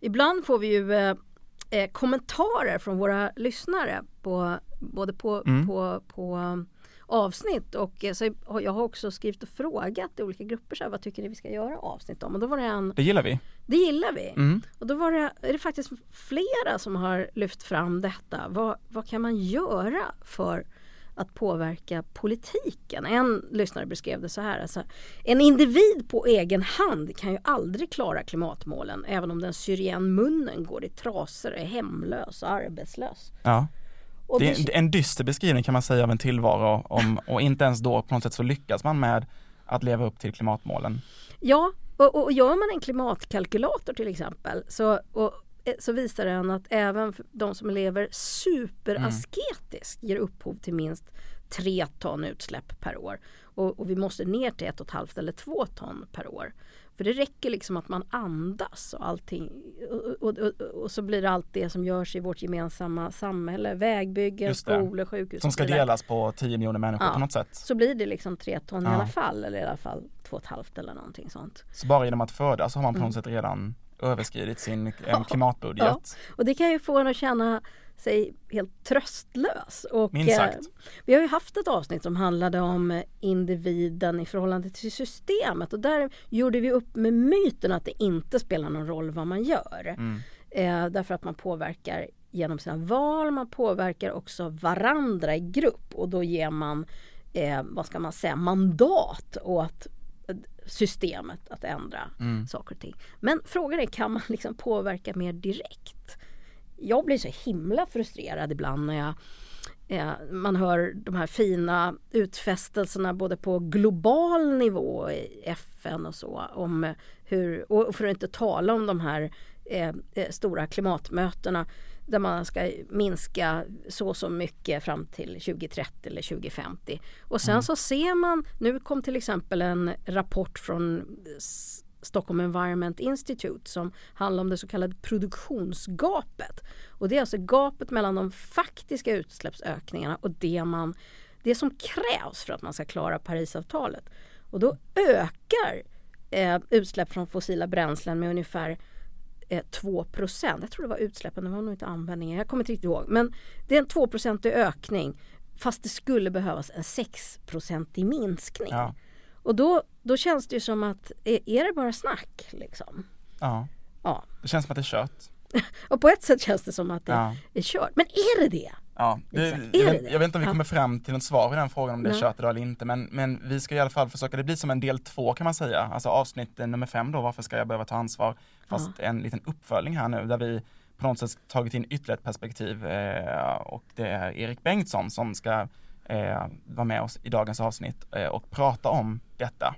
ibland får vi ju eh, eh, kommentarer från våra lyssnare på både på, Mm. på, på um, avsnitt och eh, så jag har också skrivit och frågat i olika grupper så här, vad tycker ni vi ska göra avsnitt om och då var det en, Det gillar vi. det gillar vi. Mm. Och då var det, är det faktiskt flera som har lyft fram detta. Vad, vad kan man göra för att påverka politiken? En lyssnare beskrev det så här. Alltså, en individ på egen hand kan ju aldrig klara klimatmålen även om den syr igen munnen, går i trasor, är hemlös och arbetslös. Ja. Och Det är en dyster beskrivning kan man säga av en tillvaro om, och inte ens då på något sätt så lyckas man med att leva upp till klimatmålen. Ja, och, och gör man en klimatkalkylator till exempel så, och, så visar den att även de som lever superasketiskt ger upphov till minst 3 ton utsläpp per år. Och, och vi måste ner till ett och ett halvt eller två ton per år. För det räcker liksom att man andas och allting och, och, och, och så blir det allt det som görs i vårt gemensamma samhälle. Vägbyggen, skolor, sjukhus Som ska delas på 10 miljoner människor Ja. på något sätt. Så blir det liksom tre ton i Ja. alla fall eller i alla fall två och ett halvt eller någonting sånt. Så bara genom att födas har man på Mm. något sätt redan överskridit sin en klimatbudget. Och det kan ju få en att känna sig helt tröstlös. Och, Minst sagt. eh, vi har ju haft ett avsnitt som handlade om eh, individen i förhållande till systemet och där gjorde vi upp med myten att det inte spelar någon roll vad man gör. Mm. Eh, därför att man påverkar genom sina val, man påverkar också varandra i grupp och då ger man, eh, vad ska man säga, mandat åt eh, systemet att ändra Mm. saker och ting. Men frågan är, kan man liksom påverka mer direkt? Jag blir så himla frustrerad ibland när jag eh, man hör de här fina utfästelserna både på global nivå i FN och så om hur, och för att inte tala om de här eh, eh, stora klimatmötena där man ska minska så och så mycket fram till 2030 eller 2050. Och sen så ser man, nu kom till exempel en rapport från Stockholm Environment Institute som handlar om det så kallade produktionsgapet. Och det är alltså gapet mellan de faktiska utsläppsökningarna och det, man, det som krävs för att man ska klara Parisavtalet. Och då ökar eh, utsläpp från fossila bränslen med ungefär eh, 2% Jag tror det var utsläppen, det var nog inte användningen. Jag kommer inte riktigt ihåg. Men det är en 2% ökning fast det skulle behövas en 6 i minskning. Ja. Och då, då känns det ju som att, är, är det bara snack liksom? ja, Ja. det känns som att det är kört. Och på ett sätt känns det som att det Ja. är kört. Men är det det? Ja, det, jag, vet, jag vet inte om vi Ja. kommer fram till något svar i den frågan om det är kört idag eller inte men, men vi ska i alla fall försöka, det blir som en del två kan man säga, alltså avsnitt nummer fem då, varför ska jag behöva ta ansvar? Fast en liten uppföljning här nu där vi på något sätt tagit in ytterligare ett perspektiv eh, och det är Erik Bengtsson som ska eh, vara med oss i dagens avsnitt eh, och prata om detta.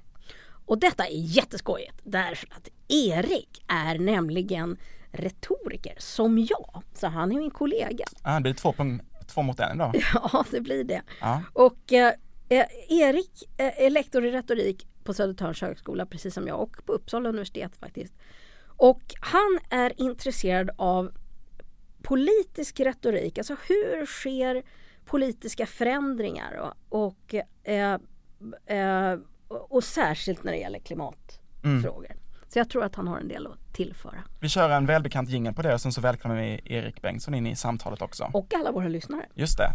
Och detta är jätteskojigt därför att Erik är nämligen retoriker som jag. Så han är min kollega. Ah, det blir två mot en idag. Ja, det blir det. Ja. Och eh, eh, Erik eh, är lektor i retorik på Södertörns högskola precis som jag och på Uppsala universitet faktiskt. Och han är intresserad av politisk retorik, alltså hur sker politiska förändringar och, och, eh, eh, och, särskilt när det gäller klimatfrågor. Så jag tror att han har en del att tillföra. Vi kör en välbekant jingel på det och sen så välkomnar vi Erik Bengtsson in i samtalet också. Och alla våra lyssnare. Just det.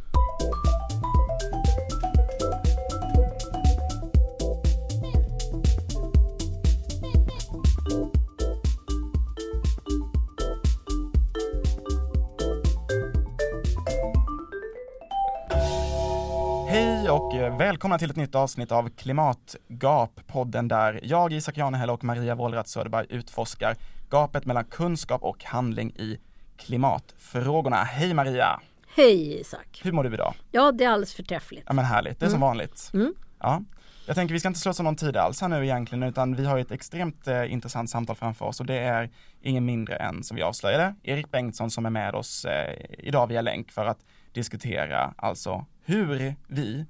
Välkomna till ett nytt avsnitt av Klimatgap, podden där jag, Isak Janehäll och Maria Wollratz Söderberg utforskar gapet mellan kunskap och handling i klimatfrågorna. Hej Maria! Hej Isak! Hur mår du idag? Ja, det är alldeles förträffligt. Ja men härligt, det är som vanligt. Mm. Ja. Jag tänker vi ska inte slösa någon tid alls här nu egentligen utan vi har ett extremt eh, intressant samtal framför oss och det är ingen mindre än som vi avslöjade, Erik Bengtsson som är med oss eh, idag via länk för att diskutera alltså hur vi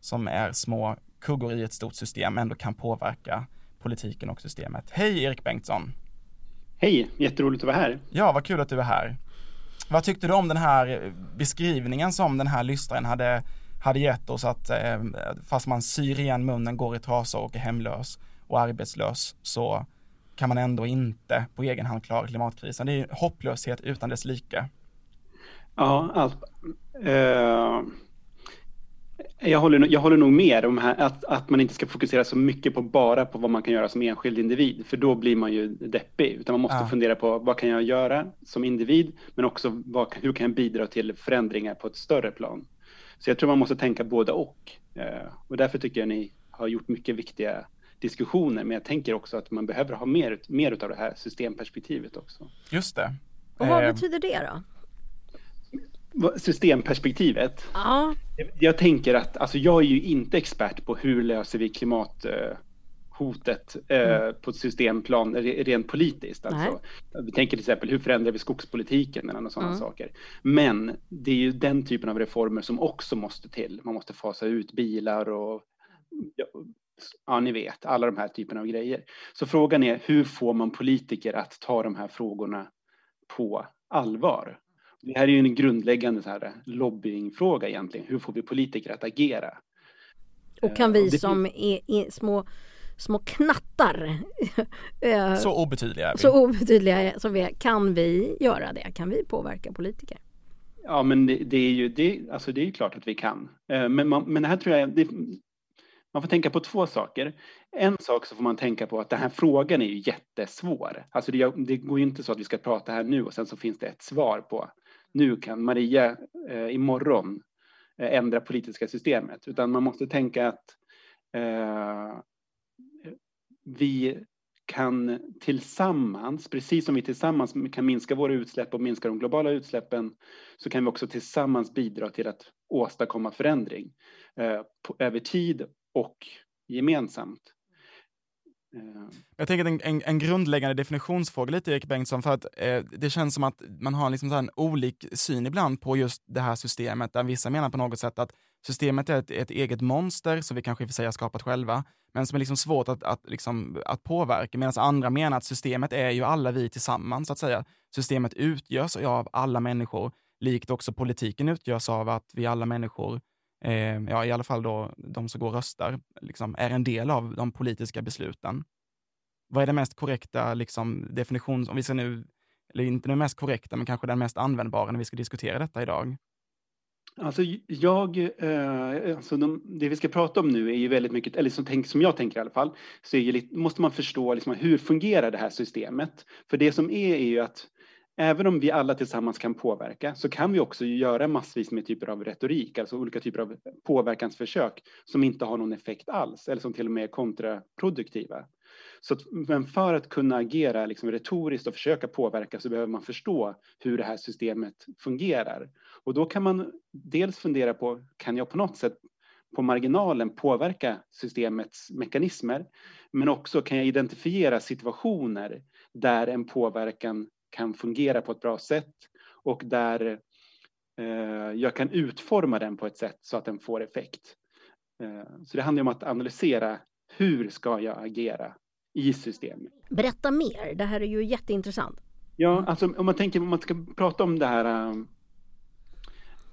som är små kuggor i ett stort system ändå kan påverka politiken och systemet. Hej Erik Bengtsson! Hej, jätteroligt att vara här. Ja, vad kul att du är här. Vad tyckte du om den här beskrivningen som den här lyssnaren hade, hade gett oss att eh, fast man syr igen munnen, går i trasor och är hemlös och arbetslös så kan man ändå inte på egen hand klara klimatkrisen. Det är hopplöshet utan dess like. Ja, alltså, eh, jag, håller, jag håller nog med om här, att, att man inte ska fokusera så mycket på bara på vad man kan göra som enskild individ, för då blir man ju deppig, utan man måste ja. fundera på vad kan jag göra som individ, men också vad, hur kan jag bidra till förändringar på ett större plan. Så jag tror man måste tänka både och. Eh, och därför tycker jag ni har gjort mycket viktiga diskussioner, men jag tänker också att man behöver ha mer, mer av det här systemperspektivet också. Just det. Och vad eh, betyder det då? Systemperspektivet? Ja. Jag tänker att, alltså jag är ju inte expert på hur löser vi klimathotet eh, mm. på ett systemplan rent politiskt. Alltså, vi tänker till exempel hur förändrar vi skogspolitiken eller sådana mm. saker. Men det är ju den typen av reformer som också måste till. Man måste fasa ut bilar och ja, ni vet, alla de här typerna av grejer. Så frågan är, hur får man politiker att ta de här frågorna på allvar? Det här är ju en grundläggande så här lobbyingfråga egentligen. Hur får vi politiker att agera? Och kan vi det... som är, är, små, små knattar eh, Så obetydliga är vi. Så obetydliga som vi är, kan vi göra det? Kan vi påverka politiker? Ja, men det, det är ju det, alltså det är klart att vi kan. Eh, men, man, men det här tror jag, det, man får tänka på två saker. En sak så får man tänka på att den här frågan är ju jättesvår. Alltså det, det går ju inte så att vi ska prata här nu och sen så finns det ett svar på nu kan Maria eh, imorgon eh, ändra politiska systemet, utan man måste tänka att eh, vi kan tillsammans, precis som vi tillsammans kan minska våra utsläpp och minska de globala utsläppen, så kan vi också tillsammans bidra till att åstadkomma förändring eh, på, över tid och gemensamt. Ehm. Jag tänker en, en, en, grundläggande definitionsfråga lite Erik Bengtsson, för att eh, det känns som att man har liksom en olik syn ibland på just det här systemet, där vissa menar på något sätt att systemet är ett, ett eget monster som vi kanske i och för sig har skapat själva, men som är liksom svårt att, att, liksom, att påverka, medan andra menar att systemet är ju alla vi tillsammans, så att säga. Systemet utgörs av alla människor, likt också politiken utgörs av att vi alla människor eh, ja, i alla fall då de som går och röstar, liksom, är en del av de politiska besluten. Vad är den mest korrekta liksom, definitionen, om vi ska nu, eller inte den mest korrekta, men kanske den mest användbara när vi ska diskutera detta idag? Alltså jag, eh, alltså de, det vi ska prata om nu är ju väldigt mycket, eller som, tänk, som jag tänker i alla fall, så är, måste man förstå liksom, hur fungerar det här systemet? För det som är är ju att även om vi alla tillsammans kan påverka så kan vi också göra massvis med typer av retorik, alltså olika typer av påverkansförsök som inte har någon effekt alls eller som till och med är kontraproduktiva. Så att, men för att kunna agera liksom retoriskt och försöka påverka så behöver man förstå hur det här systemet fungerar. Och då kan man dels fundera på, kan jag på något sätt på marginalen påverka systemets mekanismer? Men också kan jag identifiera situationer där en påverkan kan fungera på ett bra sätt och där eh, jag kan utforma den på ett sätt så att den får effekt. Eh, så det handlar om att analysera hur ska jag agera i systemet. Berätta mer, det här är ju jätteintressant. Ja, alltså om man tänker om man ska prata om det här um,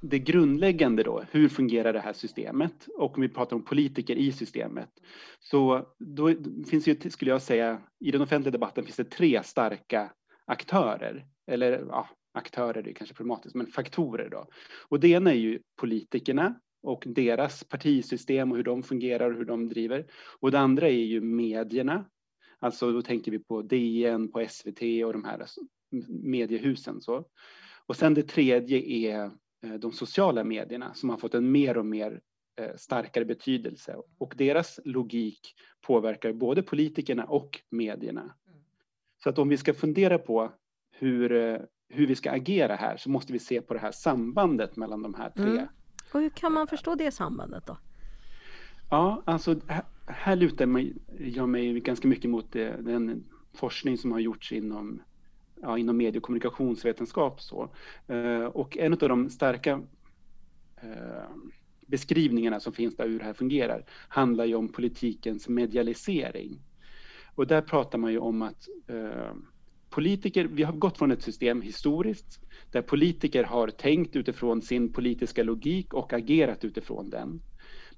det grundläggande då, hur fungerar det här systemet? Och om vi pratar om politiker i systemet, så då finns ju, skulle jag säga, i den offentliga debatten finns det tre starka aktörer, eller ja, aktörer är kanske problematiskt, men faktorer då. Och det ena är ju politikerna och deras partisystem och hur de fungerar och hur de driver. Och det andra är ju medierna. Alltså då tänker vi på DN, på SVT och de här mediehusen. Så. Och sen det tredje är eh, de sociala medierna som har fått en mer och mer eh, starkare betydelse och deras logik påverkar både politikerna och medierna. Så att om vi ska fundera på hur, eh, hur vi ska agera här så måste vi se på det här sambandet mellan de här tre. Mm. Och hur kan man förstå det sambandet då? Ja, alltså här, här lutar jag mig ganska mycket mot det, den forskning som har gjorts inom, ja, inom medie och kommunikationsvetenskap. Så. Eh, och en av de starka eh, beskrivningarna som finns där hur det här fungerar handlar ju om politikens medialisering. Och där pratar man ju om att eh, politiker, vi har gått från ett system historiskt där politiker har tänkt utifrån sin politiska logik och agerat utifrån den.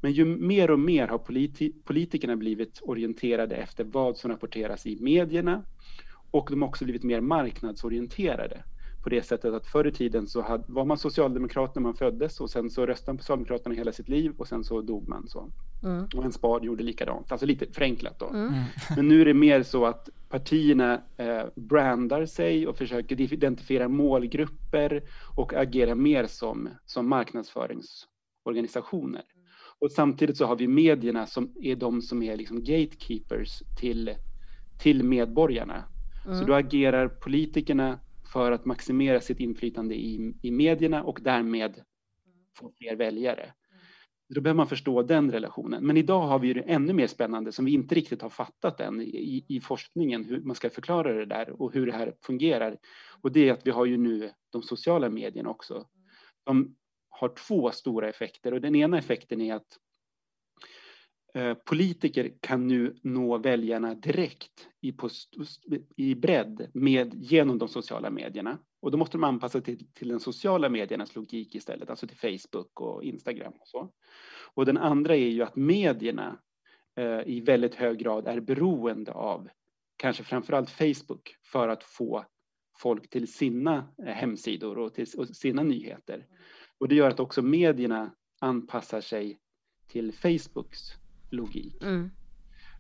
Men ju mer och mer har politi politikerna blivit orienterade efter vad som rapporteras i medierna och de har också blivit mer marknadsorienterade på det sättet att förr i tiden så hade, var man socialdemokrat när man föddes och sen så röstade man på Socialdemokraterna hela sitt liv och sen så dog man så. Mm. Och en spad gjorde likadant, alltså lite förenklat då. Mm. mm. Men nu är det mer så att partierna eh, brandar sig och försöker identifiera målgrupper och agera mer som, som marknadsföringsorganisationer. Och samtidigt så har vi medierna som är de som är liksom gatekeepers till, till medborgarna. Mm. Så då agerar politikerna för att maximera sitt inflytande i, i medierna och därmed få fler väljare. Då behöver man förstå den relationen. Men idag har vi det ännu mer spännande som vi inte riktigt har fattat än i, i forskningen, hur man ska förklara det där och hur det här fungerar. Och det är att vi har ju nu de sociala medierna också. De har två stora effekter och den ena effekten är att Eh, politiker kan nu nå väljarna direkt i, post, i bredd med, genom de sociala medierna. Och då måste de anpassa till, till den sociala mediernas logik istället, alltså till Facebook och Instagram och så. Och den andra är ju att medierna eh, i väldigt hög grad är beroende av kanske framförallt Facebook för att få folk till sina eh, hemsidor och till och sina nyheter. Och det gör att också medierna anpassar sig till Facebooks logik. Mm.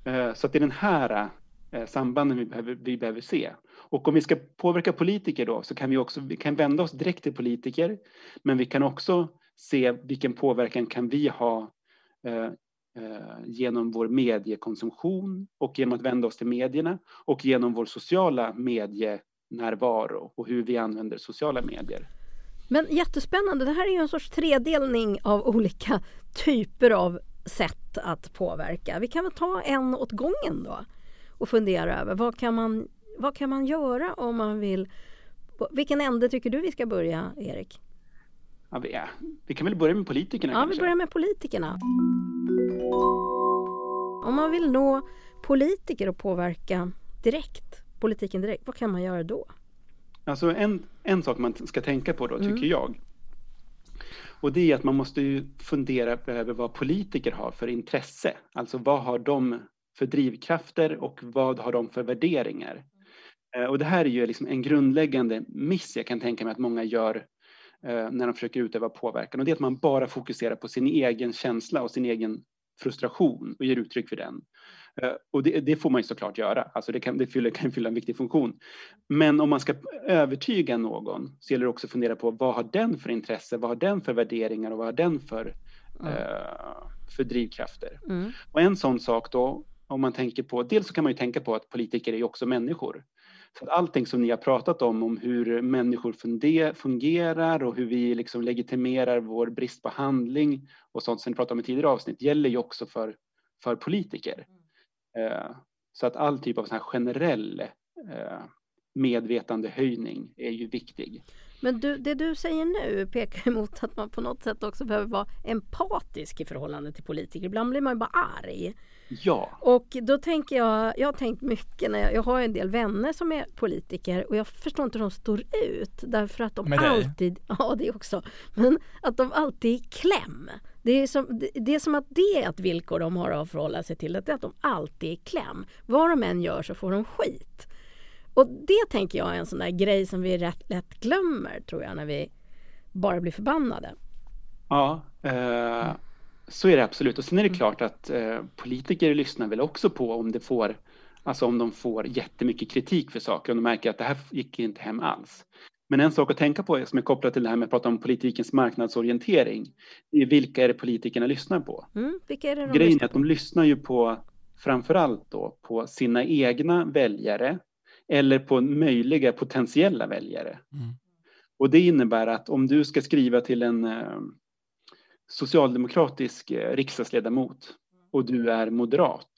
Eh, så att det är den här eh, sambanden vi behöver, vi behöver se. Och om vi ska påverka politiker då så kan vi också vi kan vända oss direkt till politiker, men vi kan också se vilken påverkan kan vi ha eh, genom vår mediekonsumtion och genom att vända oss till medierna och genom vår sociala medienärvaro och hur vi använder sociala medier. Men jättespännande, det här är ju en sorts tredelning av olika typer av sätt att påverka. Vi kan väl ta en åt gången då och fundera över vad kan man, vad kan man göra om man vill... Vilken ände tycker du vi ska börja, Erik? Ja, vi, är, vi kan väl börja med politikerna? Ja, kanske? vi börjar med politikerna. Om man vill nå politiker och påverka direkt, politiken direkt, vad kan man göra då? Alltså en, en sak man ska tänka på då, tycker mm. jag, och det är att man måste ju fundera över vad politiker har för intresse. Alltså vad har de för drivkrafter och vad har de för värderingar? Eh, och det här är ju liksom en grundläggande miss jag kan tänka mig att många gör eh, när de försöker utöva påverkan. Och det är att man bara fokuserar på sin egen känsla och sin egen frustration och ger uttryck för den. Eh, och det, det, får man ju såklart göra, alltså det, kan, det fyller, kan fylla en viktig funktion. Men om man ska övertyga någon så gäller det också att fundera på vad har den för intresse, vad har den för värderingar och vad har den för, mm. uh, för drivkrafter? Mm. Och en sån sak då, om man tänker på, dels så kan man ju tänka på att politiker är ju också människor. Så att allting som ni har pratat om, om hur människor fungerar och hur vi liksom legitimerar vår brist på handling och sånt som ni pratade om i tidigare avsnitt, gäller ju också för, för politiker. Eh, så att all typ av sån här generell eh, medvetandehöjning är ju viktig. Men du, det du säger nu pekar emot att man på något sätt också behöver vara empatisk i förhållande till politiker. Ibland blir man ju bara arg. Ja. Och då tänker jag, jag har tänkt mycket när jag, jag har en del vänner som är politiker och jag förstår inte hur de står ut därför att de alltid, ja det också, men att de alltid är i kläm. Det är, som, det är som att det är ett villkor de har att förhålla sig till, att, det är att de alltid är i kläm. Vad de än gör så får de skit. Och det tänker jag är en sån där grej som vi rätt lätt glömmer tror jag när vi bara blir förbannade. Ja, eh, så är det absolut. Och sen är det mm. klart att eh, politiker lyssnar väl också på om det får Alltså om de får jättemycket kritik för saker, om de märker att det här gick inte hem alls. Men en sak att tänka på som är kopplat till det här med att prata om politikens marknadsorientering, är vilka är det politikerna lyssnar på? Mm, vilka är det de Grejen är att de lyssnar ju på framförallt då på sina egna väljare eller på möjliga potentiella väljare. Mm. Och det innebär att om du ska skriva till en eh, socialdemokratisk eh, riksdagsledamot och du är moderat.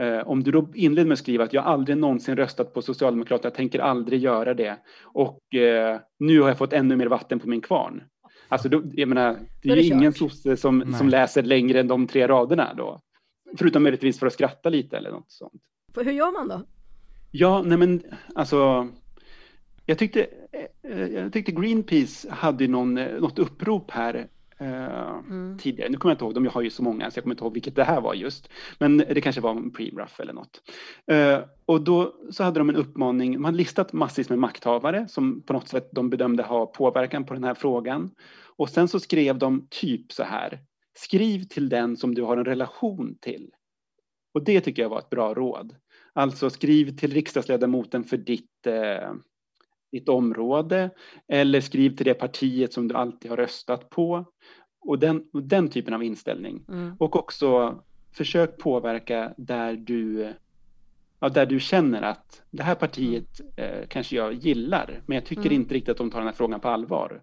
Eh, om du då inleder med att skriva att jag aldrig någonsin röstat på Socialdemokraterna, jag tänker aldrig göra det och eh, nu har jag fått ännu mer vatten på min kvarn. Alltså, då, jag menar, det är ju ingen sosse som, som läser längre än de tre raderna då. Förutom möjligtvis för att skratta lite eller något sånt. Hur gör man då? Ja, nej men alltså jag tyckte, jag tyckte Greenpeace hade någon, något upprop här eh, mm. tidigare. Nu kommer jag inte ihåg, de har ju så många så jag kommer inte ihåg vilket det här var just. Men det kanske var en pre-ruff eller något. Eh, och då så hade de en uppmaning, man listat massvis med makthavare som på något sätt de bedömde ha påverkan på den här frågan. Och sen så skrev de typ så här, skriv till den som du har en relation till. Och det tycker jag var ett bra råd. Alltså skriv till riksdagsledamoten för ditt, eh, ditt område eller skriv till det partiet som du alltid har röstat på. Och den, och den typen av inställning. Mm. Och också försök påverka där du, ja, där du känner att det här partiet mm. eh, kanske jag gillar, men jag tycker mm. inte riktigt att de tar den här frågan på allvar.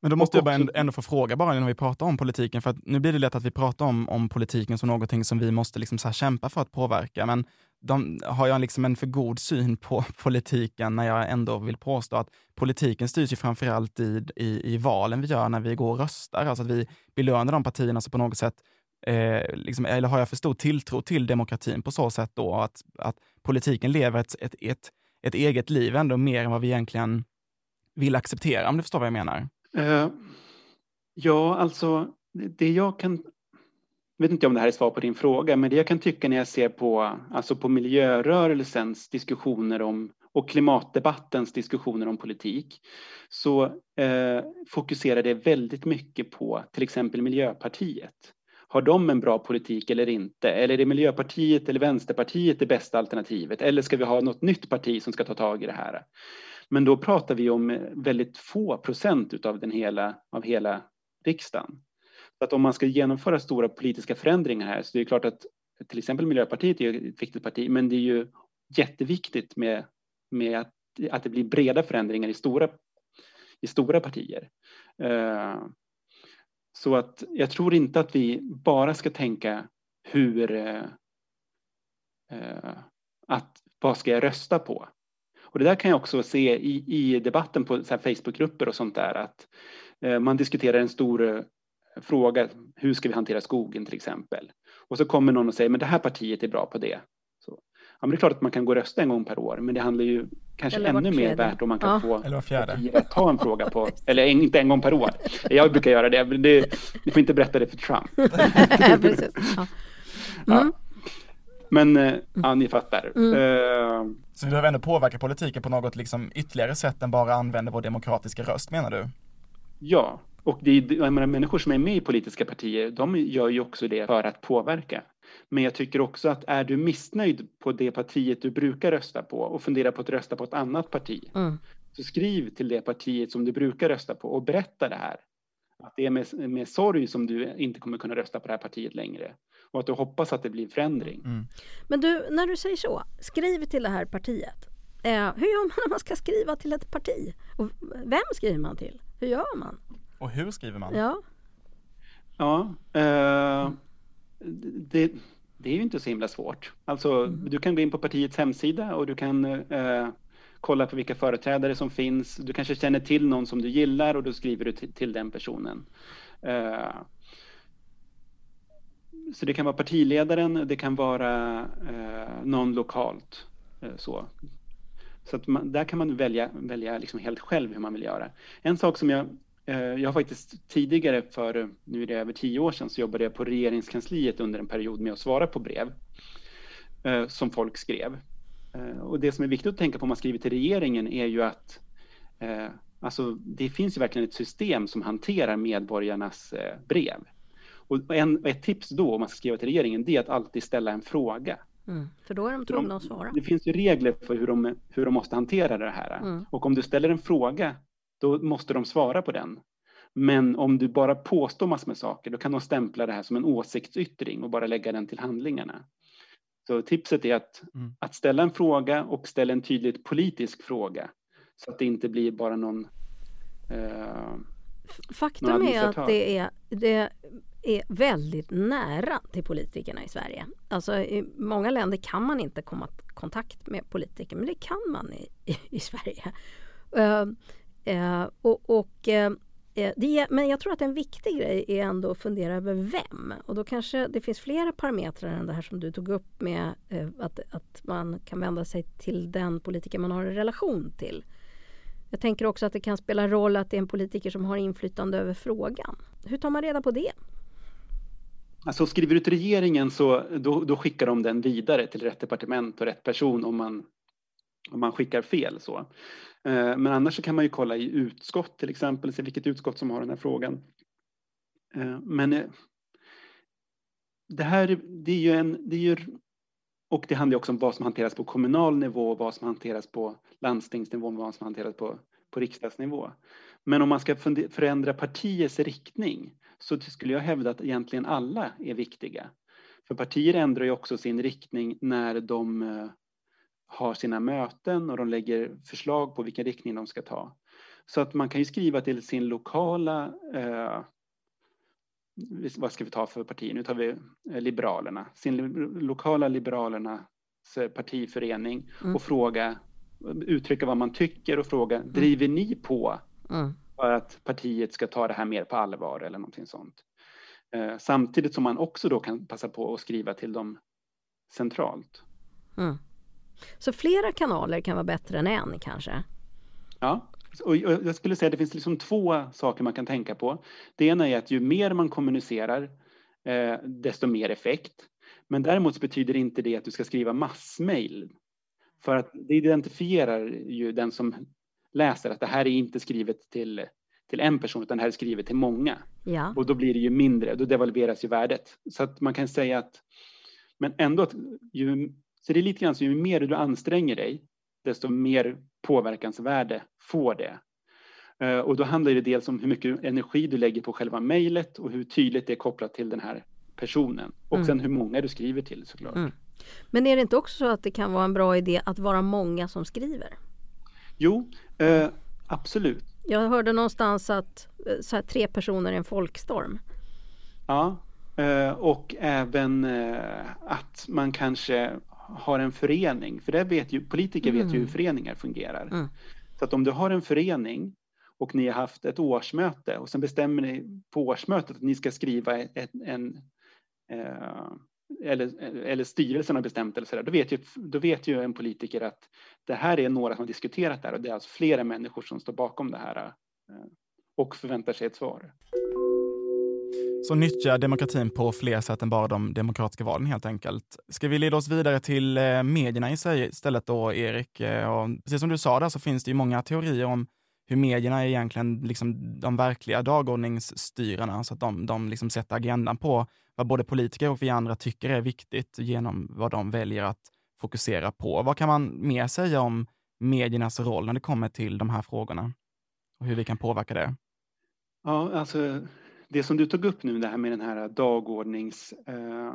Men då måste jag bara ändå, få fråga bara när vi pratar om politiken, för att nu blir det lätt att vi pratar om, om politiken som någonting som vi måste liksom så kämpa för att påverka, men de, har jag liksom en för god syn på politiken när jag ändå vill påstå att politiken styrs ju framförallt i, i, i valen vi gör när vi går och röstar, alltså att vi belönar de partierna som på något sätt Eh, liksom, eller har jag för stor tilltro till demokratin på så sätt då att, att politiken lever ett, ett, ett, ett eget liv ändå mer än vad vi egentligen vill acceptera, om du förstår vad jag menar? Uh, ja, alltså det jag kan jag vet inte om det här är svar på din fråga, men det jag kan tycka när jag ser på, alltså på miljörörelsens diskussioner om och klimatdebattens diskussioner om politik så eh, fokuserar det väldigt mycket på till exempel Miljöpartiet. Har de en bra politik eller inte? Eller är det Miljöpartiet eller Vänsterpartiet det bästa alternativet? Eller ska vi ha något nytt parti som ska ta tag i det här? Men då pratar vi om eh, väldigt få procent utav den hela, av hela riksdagen. Så att om man ska genomföra stora politiska förändringar här så det är klart att till exempel Miljöpartiet är ett viktigt parti, men det är ju jätteviktigt med, med att, att det blir breda förändringar i stora, i stora partier. Uh, så att jag tror inte att vi bara ska tänka hur uh, att vad ska jag rösta på? Och det där kan jag också se i, i debatten på Facebookgrupper och sånt där att eh, man diskuterar en stor eh, fråga, hur ska vi hantera skogen till exempel? Och så kommer någon och säger, men det här partiet är bra på det. Så, ja, men det är klart att man kan gå och rösta en gång per år, men det handlar ju kanske ännu mer värt om man kan ja. få eller partiet att ta en fråga på, eller inte en gång per år. Jag brukar göra det, men det, ni får inte berätta det för Trump. ja. Mm. Men eh, ja, ni fattar. Mm. Uh, så vi behöver ändå påverka politiken på något liksom ytterligare sätt än bara använda vår demokratiska röst menar du? Ja, och det är, jag menar, människor som är med i politiska partier, de gör ju också det för att påverka. Men jag tycker också att är du missnöjd på det partiet du brukar rösta på och funderar på att rösta på ett annat parti, mm. så skriv till det partiet som du brukar rösta på och berätta det här. Att det är med, med sorg som du inte kommer kunna rösta på det här partiet längre och att du hoppas att det blir förändring. Mm. Men du, när du säger så, skriv till det här partiet. Eh, hur gör man när man ska skriva till ett parti? Och vem skriver man till? Hur gör man? Och hur skriver man? Ja, ja eh, det, det är ju inte så himla svårt. Alltså, mm. du kan gå in på partiets hemsida och du kan eh, kolla på vilka företrädare som finns. Du kanske känner till någon som du gillar och då skriver du till, till den personen. Uh, så det kan vara partiledaren, det kan vara eh, någon lokalt. Eh, så så att man, där kan man välja, välja liksom helt själv hur man vill göra. En sak som jag eh, jag har faktiskt tidigare, för nu är det över tio år sedan, så jobbade jag på regeringskansliet under en period med att svara på brev eh, som folk skrev. Eh, och det som är viktigt att tänka på om man skriver till regeringen är ju att eh, alltså, det finns ju verkligen ett system som hanterar medborgarnas eh, brev. Och en, ett tips då om man ska skriva till regeringen det är att alltid ställa en fråga. Mm, för då är de tvungna att svara. Det finns ju regler för hur de, hur de måste hantera det här. Mm. Och om du ställer en fråga, då måste de svara på den. Men om du bara påstår massor med saker, då kan de stämpla det här som en åsiktsyttring och bara lägga den till handlingarna. Så tipset är att, mm. att ställa en fråga och ställa en tydligt politisk fråga. Så att det inte blir bara någon eh, Faktum någon är att det är, det är väldigt nära till politikerna i Sverige. Alltså i många länder kan man inte komma i kontakt med politiker men det kan man i, i, i Sverige. Uh, uh, och, och uh, det, men jag tror att en viktig grej är ändå att fundera över vem. Och då kanske det finns flera parametrar än det här som du tog upp med att, att man kan vända sig till den politiker man har en relation till. Jag tänker också att det kan spela roll att det är en politiker som har inflytande över frågan. Hur tar man reda på det? Alltså skriver du till regeringen så då, då, skickar de den vidare till rätt departement och rätt person om man, om man skickar fel. Så. Eh, men annars så kan man ju kolla i utskott till exempel, se vilket utskott som har den här frågan. Eh, men eh, det här det är ju en, det är ju, och det handlar också om vad som hanteras på kommunal nivå, vad som hanteras på landstingsnivå, vad som hanteras på, på riksdagsnivå. Men om man ska förändra partiets riktning så skulle jag hävda att egentligen alla är viktiga. För partier ändrar ju också sin riktning när de har sina möten och de lägger förslag på vilken riktning de ska ta. Så att man kan ju skriva till sin lokala eh, vad ska vi ta för parti? Nu tar vi eh, Liberalerna, sin lokala Liberalernas eh, partiförening mm. och fråga, uttrycka vad man tycker och fråga, mm. driver ni på mm. För att partiet ska ta det här mer på allvar eller någonting sånt? Eh, samtidigt som man också då kan passa på att skriva till dem centralt. Mm. Så flera kanaler kan vara bättre än en kanske? Ja, och jag skulle säga att det finns liksom två saker man kan tänka på. Det ena är att ju mer man kommunicerar, eh, desto mer effekt. Men däremot betyder inte det att du ska skriva massmail. För att det identifierar ju den som läser att det här är inte skrivet till, till en person utan det här är skrivet till många. Ja. Och då blir det ju mindre, då devalveras ju värdet. Så att man kan säga att, men ändå att ju, så det är lite grann så ju mer du anstränger dig, desto mer påverkansvärde får det. Eh, och då handlar det dels om hur mycket energi du lägger på själva mejlet och hur tydligt det är kopplat till den här personen. Och mm. sen hur många du skriver till såklart. Mm. Men är det inte också så att det kan vara en bra idé att vara många som skriver? Jo, eh, absolut. Jag hörde någonstans att eh, så här, tre personer är en folkstorm. Ja, eh, och även eh, att man kanske har en förening, för det vet ju, politiker vet ju hur mm. föreningar fungerar. Mm. Så att om du har en förening och ni har haft ett årsmöte och sen bestämmer ni på årsmötet att ni ska skriva ett, en, eh, eller, eller styrelsen har bestämt eller så där, då vet, ju, då vet ju en politiker att det här är några som har diskuterat det här och det är alltså flera människor som står bakom det här eh, och förväntar sig ett svar. Så nyttja demokratin på fler sätt än bara de demokratiska valen helt enkelt. Ska vi leda oss vidare till eh, medierna i sig istället då, Erik? Eh, och precis som du sa där så finns det ju många teorier om hur medierna är egentligen liksom de verkliga dagordningsstyrarna, så att de, de liksom sätter agendan på vad både politiker och vi andra tycker är viktigt genom vad de väljer att fokusera på. Vad kan man mer säga om mediernas roll när det kommer till de här frågorna och hur vi kan påverka det? Ja, alltså det som du tog upp nu, det här med den här dagordnings... eh,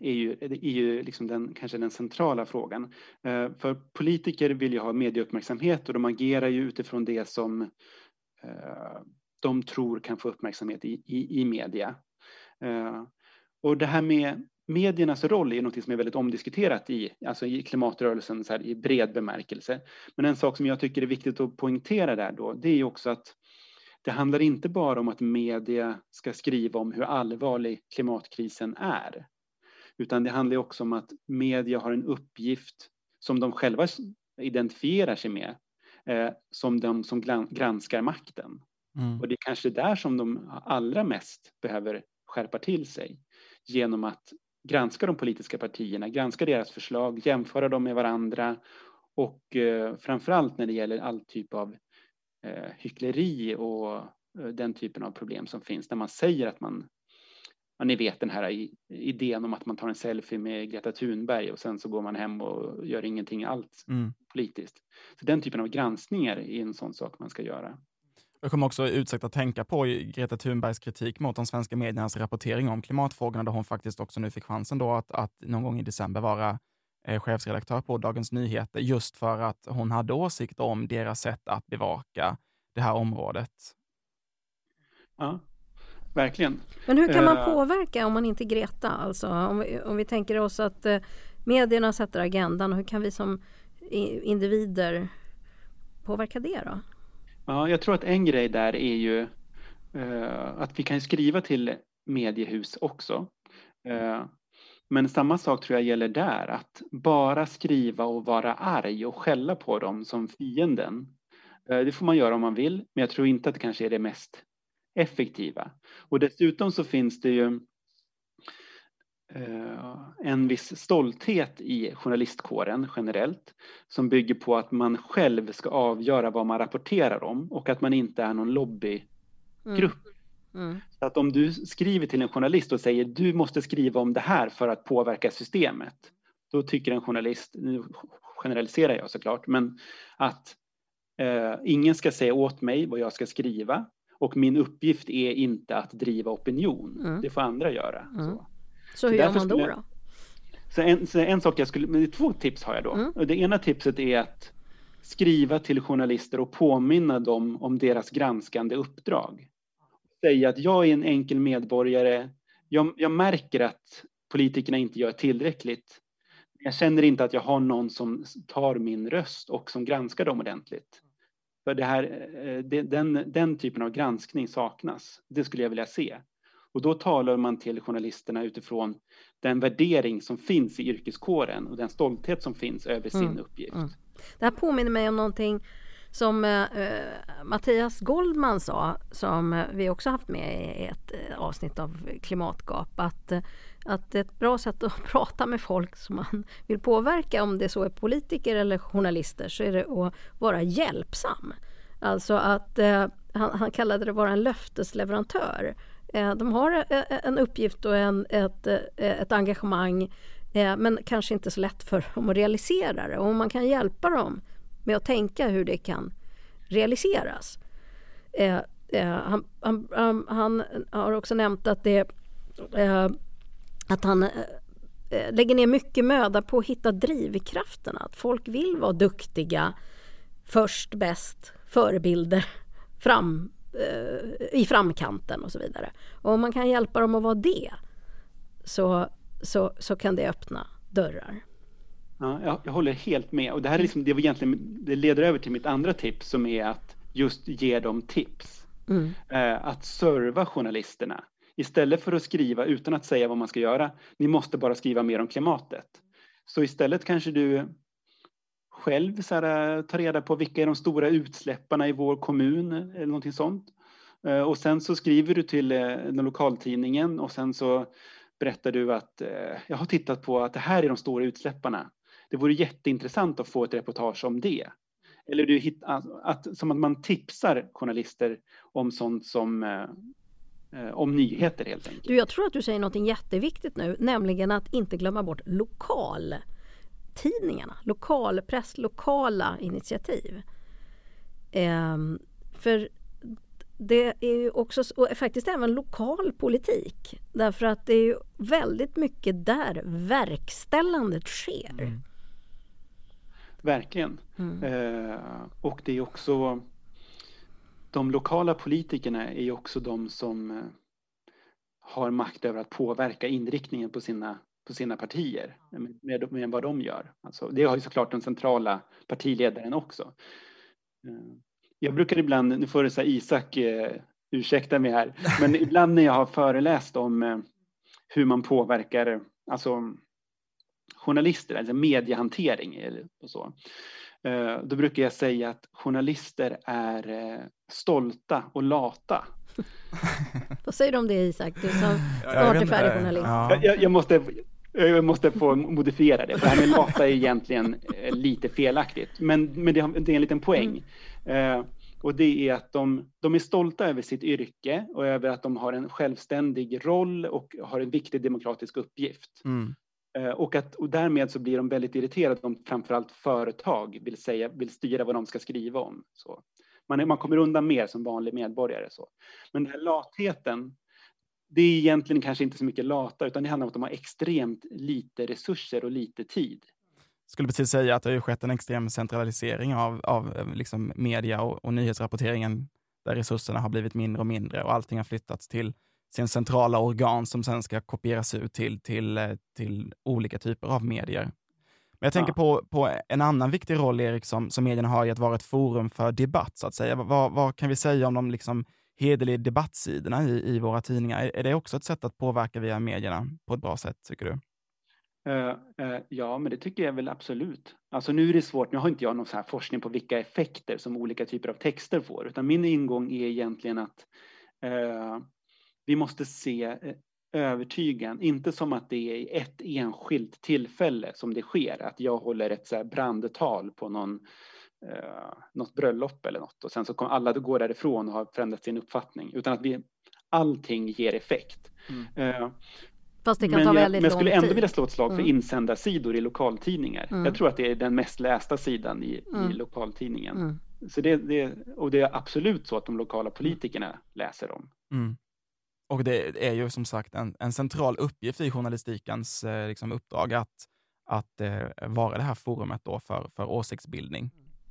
är ju, är ju liksom den, kanske den centrala frågan. Eh, för politiker vill ju ha medieuppmärksamhet och de agerar ju utifrån det som eh, de tror kan få uppmärksamhet i, i, i media. Eh, och det här med mediernas roll är något som är väldigt omdiskuterat i, alltså i klimatrörelsen så här, i bred bemärkelse. Men en sak som jag tycker är viktigt att poängtera där då, det är också att det handlar inte bara om att media ska skriva om hur allvarlig klimatkrisen är, utan det handlar också om att media har en uppgift som de själva identifierar sig med, eh, som de som granskar makten. Mm. Och det är kanske där som de allra mest behöver skärpa till sig genom att granska de politiska partierna, granska deras förslag, jämföra dem med varandra och eh, framförallt när det gäller all typ av eh, hyckleri och eh, den typen av problem som finns när man säger att man Ja, ni vet den här idén om att man tar en selfie med Greta Thunberg och sen så går man hem och gör ingenting alls mm. politiskt. Så den typen av granskningar är en sån sak man ska göra. Jag kommer också utsökt att tänka på Greta Thunbergs kritik mot de svenska mediernas rapportering om klimatfrågorna, där hon faktiskt också nu fick chansen då att, att någon gång i december vara chefsredaktör på Dagens Nyheter, just för att hon hade åsikter om deras sätt att bevaka det här området. Ja, verkligen. Men hur kan man uh, påverka om man inte är Greta? Alltså, om, vi, om vi tänker oss att uh, medierna sätter agendan, hur kan vi som individer påverka det då? Ja, jag tror att en grej där är ju att vi kan skriva till mediehus också. Men samma sak tror jag gäller där, att bara skriva och vara arg och skälla på dem som fienden eh, Det får man göra om man vill, men jag tror inte att det kanske är det mest effektiva. Och dessutom så finns det ju eh, en viss stolthet i journalistkåren generellt som bygger på att man själv ska avgöra vad man rapporterar om och att man inte är någon lobbygrupp. Mm. Mm. Så att om du skriver till en journalist och säger du måste skriva om det här för att påverka systemet, då tycker en journalist, nu generaliserar jag såklart, men att eh, ingen ska säga åt mig vad jag ska skriva och min uppgift är inte att driva opinion. Mm. Det får andra göra. Så. Mm. Så hur gör man då? då? Så en, så en sak jag skulle, men två tips har jag då. Mm. Det ena tipset är att skriva till journalister och påminna dem om deras granskande uppdrag. Säga att jag är en enkel medborgare. Jag, jag märker att politikerna inte gör tillräckligt. Jag känner inte att jag har någon som tar min röst och som granskar dem ordentligt. För det här, eh, den, den typen av granskning saknas. Det skulle jag vilja se. Och då talar man till journalisterna utifrån den värdering som finns i yrkeskåren och den stolthet som finns över sin mm. uppgift. Mm. Det här påminner mig om någonting som eh, eh, Mattias Goldman sa, som eh, vi också haft med i ett eh, avsnitt av Klimatgap, att, att ett bra sätt att prata med folk som man vill påverka, om det så är politiker eller journalister, så är det att vara hjälpsam. Alltså att eh, han, han kallade det vara en löftesleverantör. Eh, de har eh, en uppgift och en, ett, ett engagemang men kanske inte så lätt för dem att realisera det. Och om man kan hjälpa dem med att tänka hur det kan realiseras. Eh, eh, han, han, han har också nämnt att, det, eh, att han lägger ner mycket möda på att hitta drivkrafterna. Att folk vill vara duktiga, först, bäst, förebilder, fram, Eh, i framkanten och så vidare. Och om man kan hjälpa dem att vara det så, så, så kan det öppna dörrar. Ja, jag, jag håller helt med och det här är liksom, det, var egentligen, det leder över till mitt andra tips som är att just ge dem tips. Mm. Eh, att serva journalisterna istället för att skriva utan att säga vad man ska göra. Ni måste bara skriva mer om klimatet. Så istället kanske du själv så här, eh, ta reda på vilka är de stora utsläpparna i vår kommun eller någonting sånt. Eh, och sen så skriver du till eh, den lokaltidningen och sen så berättar du att jag har tittat på att det här är de stora utsläpparna. Det vore jätteintressant att få ett reportage om det. Eller du hitt, att, som att man tipsar journalister om sånt som om nyheter helt enkelt. Du, jag tror att du säger något jätteviktigt nu, nämligen att inte glömma bort lokal tidningarna, lokalpress, lokala initiativ. Eh, för det är ju också, och faktiskt även lokal politik. Därför att det är ju väldigt mycket där verkställandet sker. Mm. Verkligen. Mm. Eh, och det är också de lokala politikerna är ju också de som eh, har makt över att påverka inriktningen på sina på sina partier med, med vad de gör. Alltså, det har ju såklart den centrala partiledaren också. Eh, jag brukar ibland, nu får du säga Isak eh, ursäkta mig här, men ibland när jag har föreläst om eh, hur man påverkar alltså, journalister, alltså mediehantering och så, då brukar jag säga att journalister är stolta och lata. Vad säger du om det Isak, du som snart är färdig journalist? Ja. Jag, jag, måste, jag måste få modifiera det, för det här med lata är egentligen eh, lite felaktigt. Men, men det, det är en liten poäng. Mm. Och det är att de, de är stolta över sitt yrke och över att de har en självständig roll och har en viktig demokratisk uppgift. Mm. Eh, och, att, och därmed så blir de väldigt irriterade om framförallt företag vill, säga, vill styra vad de ska skriva om. Så. Man, man kommer undan mer som vanlig medborgare. Så. Men den här latheten det är egentligen kanske inte så mycket lata, utan det handlar om att de har extremt lite resurser och lite tid. Jag skulle precis säga att det har skett en extrem centralisering av, av eh, liksom media och, och nyhetsrapporteringen, där resurserna har blivit mindre och mindre och allting har flyttats till sin centrala organ som sen ska kopieras ut till, till, eh, till olika typer av medier. Men jag tänker ja. på, på en annan viktig roll, Erik, som, som medierna har i att vara ett forum för debatt, så att säga. Vad, vad kan vi säga om de liksom hederlig debattsidorna i, i våra tidningar. Är, är det också ett sätt att påverka via medierna på ett bra sätt, tycker du? Uh, uh, ja, men det tycker jag väl absolut. Alltså nu är det svårt, nu har inte jag någon så forskning på vilka effekter som olika typer av texter får, utan min ingång är egentligen att uh, vi måste se övertygan, inte som att det är i ett enskilt tillfälle som det sker, att jag håller ett så här brandtal på någon, eh, något bröllop eller något och sen så kommer alla gå därifrån och har förändrat sin uppfattning, utan att vi, allting ger effekt. Mm. Eh, Fast det kan men ta väldigt jag, men jag skulle ändå tid. vilja slå ett slag för mm. insändarsidor i lokaltidningar. Mm. Jag tror att det är den mest lästa sidan i, mm. i lokaltidningen. Mm. Så det, det, och det är absolut så att de lokala politikerna läser dem. Och det är ju som sagt en, en central uppgift i journalistikens eh, liksom uppdrag att, att eh, vara det här forumet då för, för åsiktsbildning.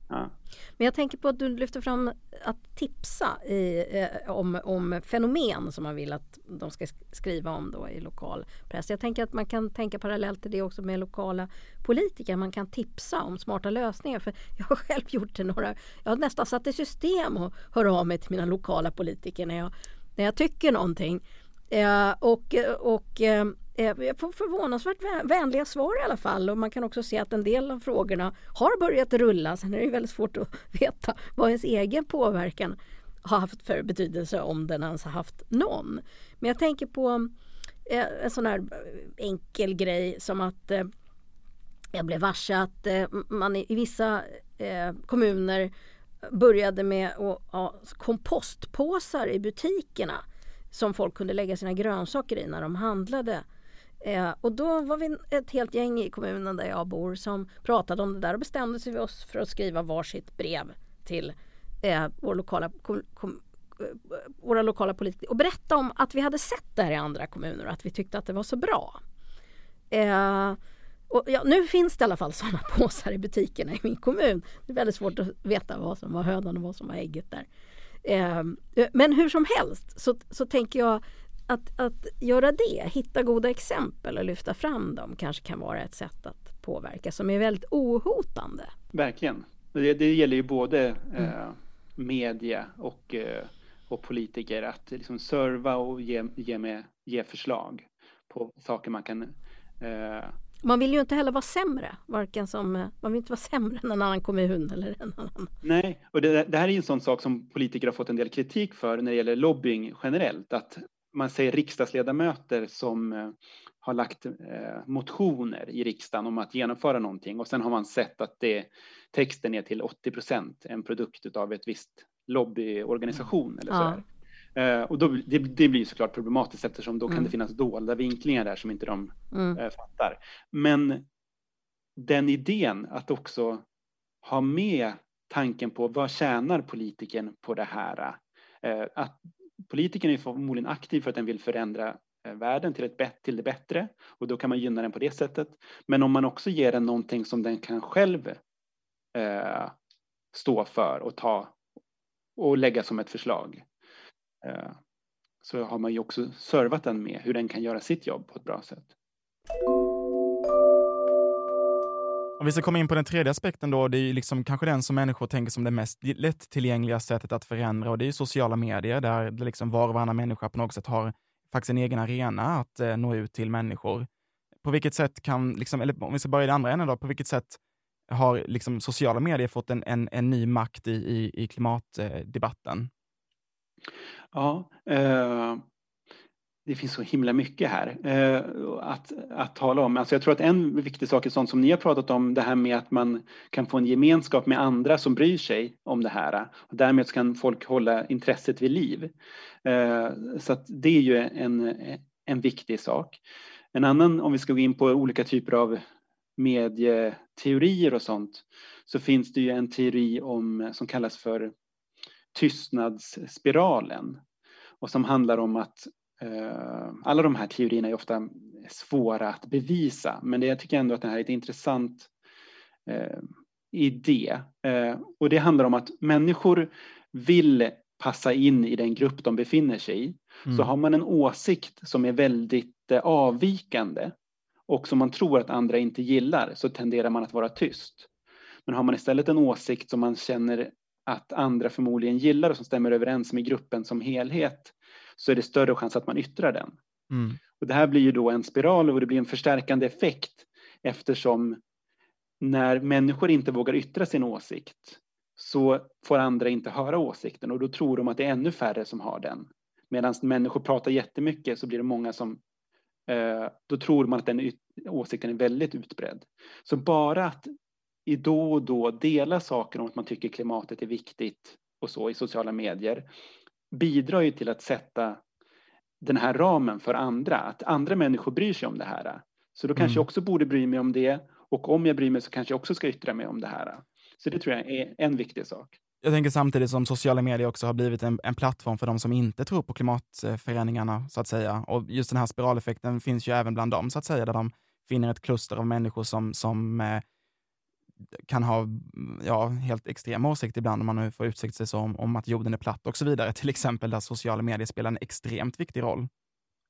Ja. Men jag tänker på att du lyfter fram att tipsa i, eh, om, om fenomen som man vill att de ska skriva om då i lokal press. Jag tänker att man kan tänka parallellt till det också med lokala politiker. Man kan tipsa om smarta lösningar. För Jag har själv gjort det några, jag har nästan satt i system och hör av mig till mina lokala politiker när jag när jag tycker någonting. Eh, och och eh, eh jag får förvånansvärt vänliga svar i alla fall och man kan också se att en del av frågorna har börjat rulla. Sen är det väldigt svårt att veta vad ens egen påverkan har haft för betydelse om den ens har haft någon. Men jag tänker på eh, en sån här enkel grej som att eh, jag blev varse att eh, man i, i vissa eh, kommuner började med att ha kompostpåsar i butikerna som folk kunde lägga sina grönsaker i när de handlade. Eh, och då var vi ett helt gäng i kommunen där jag bor som pratade om det där och bestämde sig för oss för att skriva varsitt brev till eh, vår lokala, kom, kom, eh, våra lokala politiker och berätta om att vi hade sett det här i andra kommuner och att vi tyckte att det var så bra. Eh, och ja, nu finns det i alla fall sådana påsar i butikerna i min kommun. Det är väldigt svårt att veta vad som var hönan och vad som var ägget där. Eh, men hur som helst så, så tänker jag att, att göra det, hitta goda exempel och lyfta fram dem kanske kan vara ett sätt att påverka som är väldigt ohotande. Verkligen. Det, det gäller ju både mm. eh, media och, eh, och politiker att liksom serva och ge, ge, med, ge förslag på saker man kan eh, man vill ju inte heller vara sämre, varken som, man vill inte vara sämre än en annan kommun eller en annan. Nej, och det, det här är ju en sån sak som politiker har fått en del kritik för när det gäller lobbying generellt, att man säger riksdagsledamöter som eh, har lagt eh, motioner i riksdagen om att genomföra någonting och sen har man sett att det, texten är till 80 procent en produkt av ett visst lobbyorganisation eller så. Ja. Eh, och då, det, det, blir såklart problematiskt eftersom då mm. kan det finnas dolda vinklingar där som inte de mm. eh, fattar. Men den idén att också ha med tanken på vad tjänar politiken på det här? Eh, att politikern är förmodligen aktiv för att den vill förändra världen till, ett, till det bättre och då kan man gynna den på det sättet. Men om man också ger den någonting som den kan själv stå för och ta och lägga som ett förslag Eh, så har man ju också servat den med hur den kan göra sitt jobb på ett bra sätt. Om vi ska komma in på den tredje aspekten då, det är ju liksom kanske den som människor tänker som det mest lättillgängliga sättet att förändra och det är ju sociala medier där det liksom var och varannan människa på något sätt har faktiskt en egen arena att eh, nå ut till människor. På vilket sätt kan, liksom, eller om vi ska börja i den andra änden då, på vilket sätt har liksom sociala medier fått en, en, en ny makt i, i, i klimatdebatten? Ja, eh, det finns så himla mycket här eh, att, att tala om. Alltså jag tror att en viktig sak är sånt som ni har pratat om, det här med att man kan få en gemenskap med andra som bryr sig om det här. Och därmed kan folk hålla intresset vid liv. Eh, så att det är ju en, en viktig sak. En annan, om vi ska gå in på olika typer av medieteorier och sånt, så finns det ju en teori om, som kallas för tystnadsspiralen och som handlar om att eh, alla de här teorierna är ofta svåra att bevisa, men det, jag tycker ändå att det här är ett intressant eh, idé. Eh, och det handlar om att människor vill passa in i den grupp de befinner sig i. Mm. Så har man en åsikt som är väldigt eh, avvikande och som man tror att andra inte gillar så tenderar man att vara tyst. Men har man istället en åsikt som man känner att andra förmodligen gillar och som stämmer överens med gruppen som helhet så är det större chans att man yttrar den. Mm. Och det här blir ju då en spiral och det blir en förstärkande effekt eftersom när människor inte vågar yttra sin åsikt så får andra inte höra åsikten och då tror de att det är ännu färre som har den. Medan människor pratar jättemycket så blir det många som eh, då tror man att den åsikten är väldigt utbredd. Så bara att i då och då dela saker om att man tycker klimatet är viktigt och så i sociala medier bidrar ju till att sätta den här ramen för andra, att andra människor bryr sig om det här. Så då kanske mm. jag också borde bry mig om det och om jag bryr mig så kanske jag också ska yttra mig om det här. Så det tror jag är en viktig sak. Jag tänker samtidigt som sociala medier också har blivit en, en plattform för de som inte tror på klimatförändringarna, så att säga. Och just den här spiraleffekten finns ju även bland dem, så att säga, där de finner ett kluster av människor som, som eh, kan ha mm, ja, helt extrema åsikter ibland, om man nu får utsikt sig som, om, att jorden är platt och så vidare, till exempel, där sociala medier spelar en extremt viktig roll.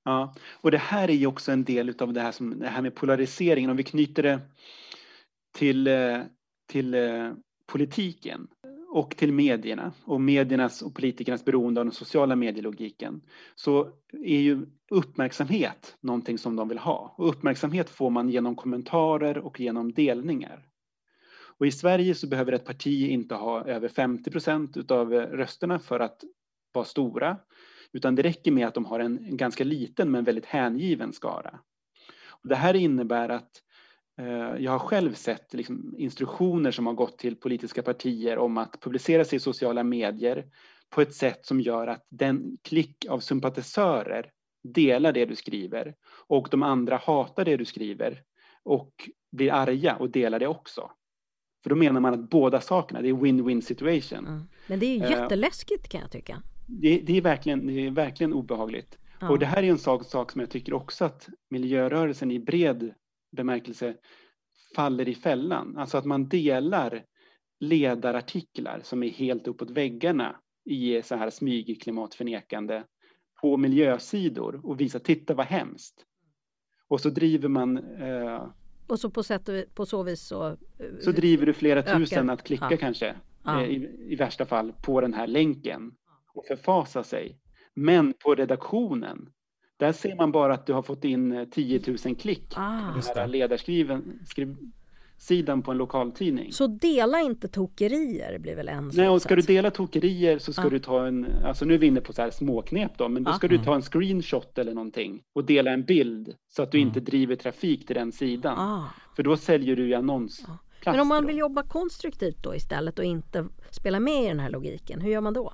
Ja, och det här är ju också en del av det här, som, det här med polariseringen, om vi knyter det till, eh, till eh, politiken och till medierna och mediernas och politikernas beroende av den sociala medielogiken så är ju uppmärksamhet någonting som de vill ha. Och uppmärksamhet får man genom kommentarer och genom delningar. Och i Sverige så behöver ett parti inte ha över 50 procent av rösterna för att vara stora, utan det räcker med att de har en, ganska liten men väldigt hängiven skara. Och det här innebär att eh, jag har själv sett liksom, instruktioner som har gått till politiska partier om att publicera sig i sociala medier på ett sätt som gör att den klick av sympatisörer delar det du skriver och de andra hatar det du skriver och blir arga och delar det också. För då menar man att båda sakerna, det är win-win situation. Mm. Men det är ju eh, jätteläskigt kan jag tycka. Det, det, är, verkligen, det är verkligen obehagligt. Ja. Och det här är en sak, sak som jag tycker också att miljörörelsen i bred bemärkelse faller i fällan. Alltså att man delar ledarartiklar som är helt uppåt väggarna i så här smygklimatförnekande på miljösidor och visar titta vad hemskt. Och så driver man eh, och så på, sätt, på så vis så... Eh, så driver du flera ökar. tusen att klicka ja. kanske, ja. Eh, I, i värsta fall, på den här länken och förfasa sig. Men på redaktionen, där ser man bara att du har fått in 10 eh, 000 klick. Ah. På den här ledarskriven, skriv, sidan på en lokaltidning. Så dela inte tokerier blir väl en Nej, och ska du dela tokerier så ska ah. du ta en, alltså nu är vi inne på så här småknep då, men då ah. ska du ta en screenshot eller någonting och dela en bild så att du mm. inte driver trafik till den sidan. Ah. För då säljer du ju annons. Ah. Men om man vill jobba konstruktivt då istället och inte spela med i den här logiken, hur gör man då?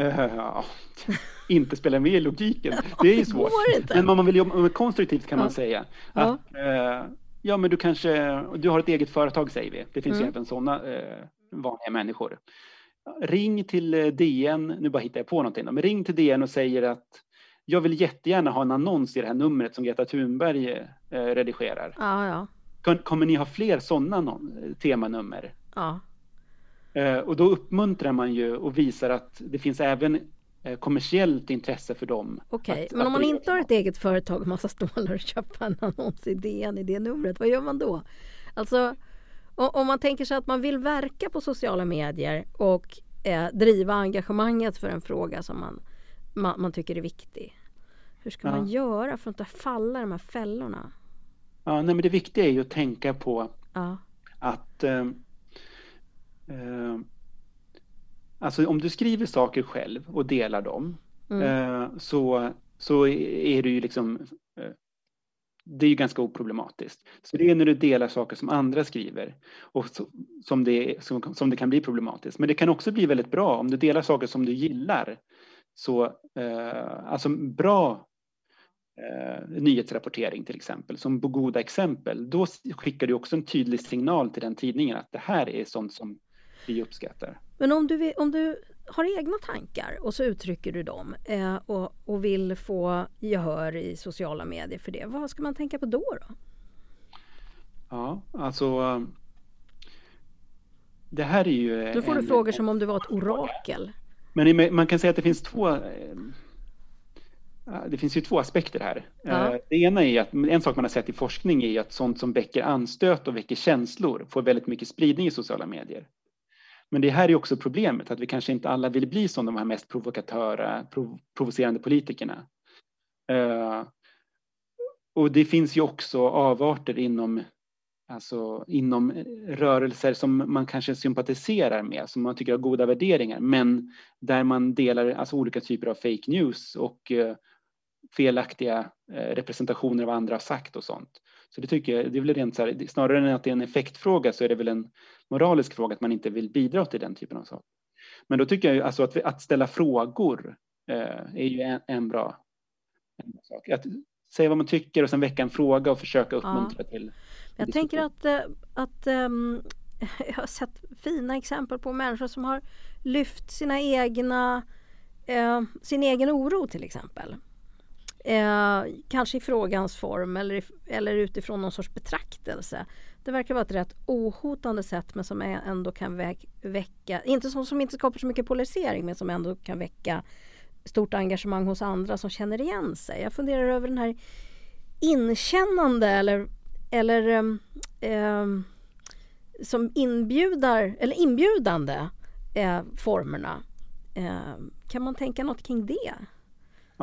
Uh, inte spela med i logiken, det är ju svårt. Men om man vill jobba konstruktivt kan man säga att uh, Ja, men du kanske, du har ett eget företag säger vi. Det finns mm. ju även sådana eh, vanliga människor. Ring till eh, DN, nu bara hittar jag på någonting, men ring till DN och säger att jag vill jättegärna ha en annons i det här numret som Greta Thunberg eh, redigerar. Ja, ja. Kommer ni ha fler sådana temanummer? Ja. Eh, och då uppmuntrar man ju och visar att det finns även Eh, kommersiellt intresse för dem. Okej, okay. men om man inte har ett eget företag och massa stålar och köpa en annons i DN i det numret, vad gör man då? Alltså, om man tänker sig att man vill verka på sociala medier och eh, driva engagemanget för en fråga som man, man, man tycker är viktig. Hur ska ja. man göra för att inte falla i de här fällorna? Ja, nej, men det viktiga är ju att tänka på ja. att eh, eh, Alltså om du skriver saker själv och delar dem mm. eh, så, så är det ju liksom eh, det är ju ganska oproblematiskt. Så det är när du delar saker som andra skriver och så, som, det, som, som det kan bli problematiskt. Men det kan också bli väldigt bra om du delar saker som du gillar. Så eh, alltså bra eh, nyhetsrapportering till exempel, som goda exempel, då skickar du också en tydlig signal till den tidningen att det här är sånt som vi uppskattar. Men om du, om du har egna tankar och så uttrycker du dem eh, och, och vill få gehör i sociala medier för det, vad ska man tänka på då? då? Ja, alltså det här är ju... Då får en, du frågor som om du var ett orakel. Men man kan säga att det finns två eh, det finns ju två aspekter här. Ja. Eh, det ena är att en sak man har sett i forskning är att sånt som väcker anstöt och väcker känslor får väldigt mycket spridning i sociala medier. Men det här är också problemet, att vi kanske inte alla vill bli som de här mest provokatöra, prov, provocerande politikerna. Uh, och det finns ju också avarter inom, alltså, inom rörelser som man kanske sympatiserar med, som man tycker har goda värderingar, men där man delar alltså, olika typer av fake news och eh, felaktiga eh, representationer av vad andra har sagt och sånt. Så det tycker jag, det är väl rent så här, snarare än att det är en effektfråga så är det väl en moralisk fråga att man inte vill bidra till den typen av saker. Men då tycker jag alltså att, att ställa frågor eh, är ju en, en, bra, en, sak. Att säga vad man tycker och sen väcka en fråga och försöka uppmuntra ja. till. Jag tänker att, eh, att um, jag har sett fina exempel på människor som har lyft sina egna, eh, sin egen oro till exempel. Eh, kanske i frågans form eller, eller utifrån någon sorts betraktelse. Det verkar vara ett rätt ohotande sätt men som ändå kan väcka, inte som, som inte skapar så mycket polarisering men som ändå kan väcka stort engagemang hos andra som känner igen sig. Jag funderar över den här inkännande eller, eller eh, som inbjudar, eller inbjudande eh, formerna. Eh, kan man tänka något kring det?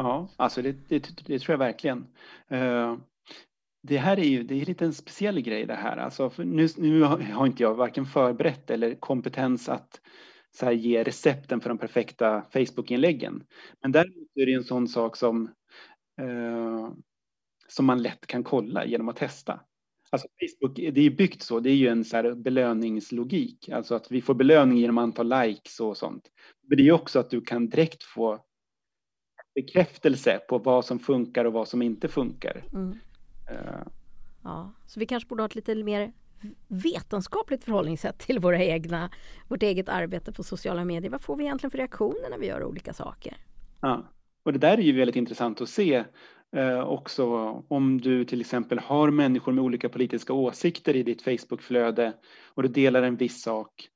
Ja, alltså det, det, det tror jag verkligen. Uh, det här är ju det är lite en speciell grej det här. Alltså, nu, nu har inte jag varken förberett eller kompetens att så här, ge recepten för de perfekta Facebook-inläggen. Men däremot är det en sån sak som, uh, som man lätt kan kolla genom att testa. Alltså Facebook, det är byggt så, det är ju en så här belöningslogik, alltså att vi får belöning genom antal likes och sånt. Men det är också att du kan direkt få bekräftelse på vad som funkar och vad som inte funkar. Mm. Uh. Ja, så vi kanske borde ha ett lite mer vetenskapligt förhållningssätt till våra egna, vårt eget arbete på sociala medier. Vad får vi egentligen för reaktioner när vi gör olika saker? Ja, och det där är ju väldigt intressant att se eh, också om du till exempel har människor med olika politiska åsikter i ditt Facebookflöde och du delar en viss sak.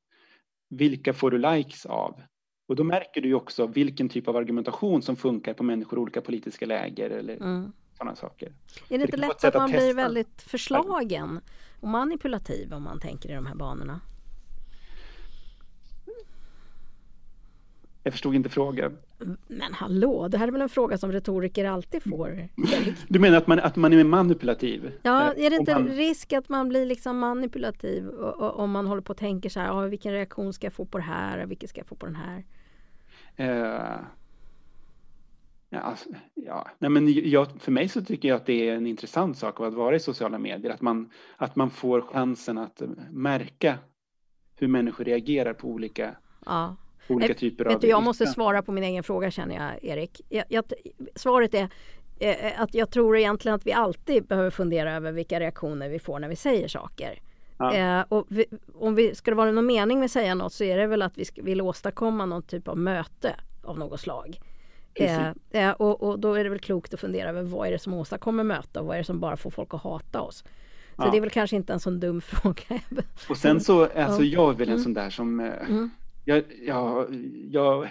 Vilka får du likes av? Och då märker du ju också vilken typ av argumentation som funkar på människor i olika politiska läger eller mm. sådana saker. Är det inte lätt att man blir väldigt förslagen och manipulativ om man tänker i de här banorna? Jag förstod inte frågan. Men hallå, det här är väl en fråga som retoriker alltid får? Du menar att man, att man är manipulativ? Ja, är det inte man... risk att man blir liksom manipulativ om man håller på och tänker så här, ah, vilken reaktion ska jag få på det här vilken ska jag få på den här? Uh, ja, alltså, ja. Nej, men jag, för mig så tycker jag att det är en intressant sak att vara i sociala medier, att man, att man får chansen att märka hur människor reagerar på olika ja olika typer vet av... Du, jag måste svara på min egen fråga känner jag Erik. Jag, jag, svaret är eh, att jag tror egentligen att vi alltid behöver fundera över vilka reaktioner vi får när vi säger saker. Ja. Eh, och vi, om vi, ska det vara någon mening med att säga något så är det väl att vi vill åstadkomma någon typ av möte av något slag. Eh, eh, och, och, då är det väl klokt att fundera över vad är det som åstadkommer möte och vad är det som bara får folk att hata oss. Så ja. det är väl kanske inte en sån dum fråga. och sen så, alltså jag är väl en mm. sån där som eh, mm jag, jag, jag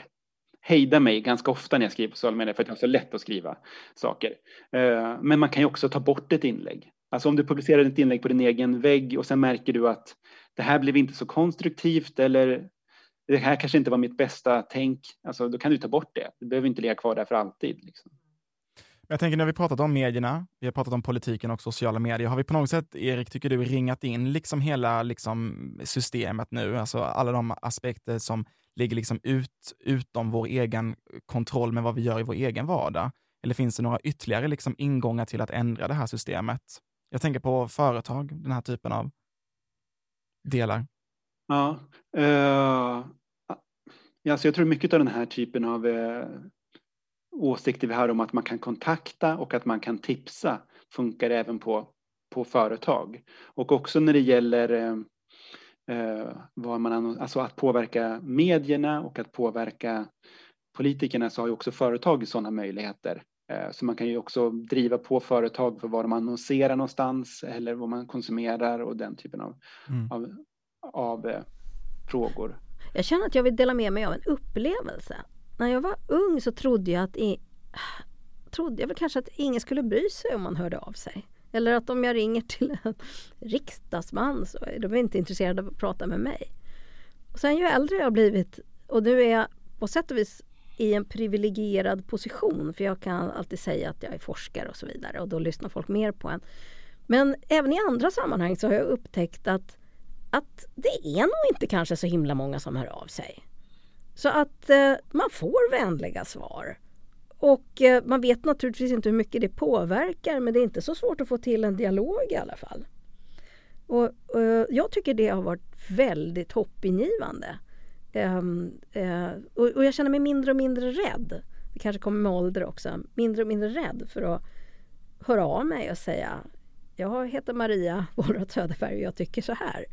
hejdar mig ganska ofta när jag skriver på sociala medier för att jag har så lätt att skriva saker. Eh, men man kan ju också ta bort ett inlägg. Alltså om du publicerar ett inlägg på din egen vägg och sen märker du att det här blev inte så konstruktivt eller det här kanske inte var mitt bästa tänk. Alltså då kan du ta bort det. Du behöver inte ligga kvar där för alltid. Liksom. Jag tänker när vi pratat om medierna, vi har pratat om politiken och sociala medier, har vi på något sätt, Erik, tycker du, ringat in liksom hela liksom, systemet nu? Alltså alla de aspekter som ligger liksom ut, utom vår egen kontroll med vad vi gör i vår egen vardag? Eller finns det några ytterligare liksom ingångar till att ändra det här systemet? Jag tänker på företag, den här typen av delar. Ja, uh, alltså jag tror mycket av den här typen av uh åsikter vi har om att man kan kontakta och att man kan tipsa funkar även på, på företag. Och också när det gäller eh, eh vad man, alltså att påverka medierna och att påverka politikerna så har ju också företag sådana möjligheter. Eh, så man kan ju också driva på företag för var de annonserar någonstans eller vad man konsumerar och den typen av, mm. av, av eh, frågor. Jag känner att jag vill dela med mig av en upplevelse när jag var ung så trodde jag att i, trodde jag väl kanske att ingen skulle bry sig om man hörde av sig. Eller att om jag ringer till en riksdagsman så är de inte intresserade av att prata med mig. Och sen ju äldre jag har blivit och nu är jag på sätt och vis i en privilegierad position för jag kan alltid säga att jag är forskare och så vidare och då lyssnar folk mer på en. Men även i andra sammanhang så har jag upptäckt att, att det är nog inte kanske så himla många som hör av sig. Så att eh, man får vänliga svar. Och eh, man vet naturligtvis inte hur mycket det påverkar men det är inte så svårt att få till en dialog i alla fall. Och, och jag tycker det har varit väldigt hoppingivande. Um, uh, och, och, jag känner mig mindre och mindre rädd. Det kanske kommer med ålder också. Mindre och mindre rädd för att höra av mig och säga Jag heter Maria Wollratz Söderberg och jag tycker så här.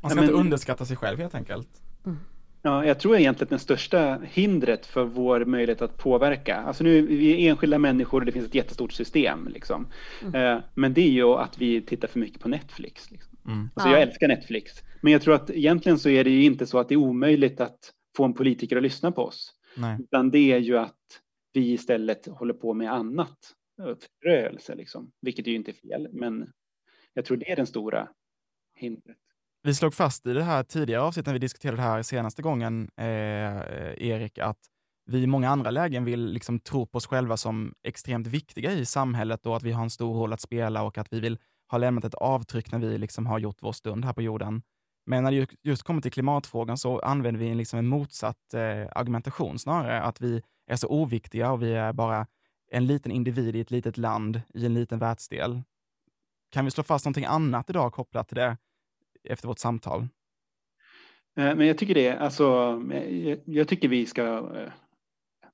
Man ska inte underskatta sig själv helt enkelt. Mm. Ja, jag tror egentligen att det största hindret för vår möjlighet att påverka, alltså nu vi är enskilda människor och det finns ett jättestort system liksom. Mm. Eh, men det är ju att vi tittar för mycket på Netflix. Liksom. Mm. Alltså jag älskar Netflix, men jag tror att egentligen så är det ju inte så att det är omöjligt att få en politiker att lyssna på oss. Nej. Utan det är ju att vi istället håller på med annat, rörelse liksom, vilket är ju inte fel, men jag tror det är den stora hindret. Vi slog fast i det här tidigare avsnittet när vi diskuterade det här senaste gången, eh, Erik, att vi i många andra lägen vill liksom tro på oss själva som extremt viktiga i samhället och att vi har en stor roll att spela och att vi vill ha lämnat ett avtryck när vi liksom har gjort vår stund här på jorden. Men när det just kommer till klimatfrågan så använder vi liksom en motsatt eh, argumentation snarare, att vi är så oviktiga och vi är bara en liten individ i ett litet land i en liten världsdel. Kan vi slå fast någonting annat idag kopplat till det? Efter vårt samtal? Eh, men jag tycker det, alltså, eh, jag tycker vi ska eh,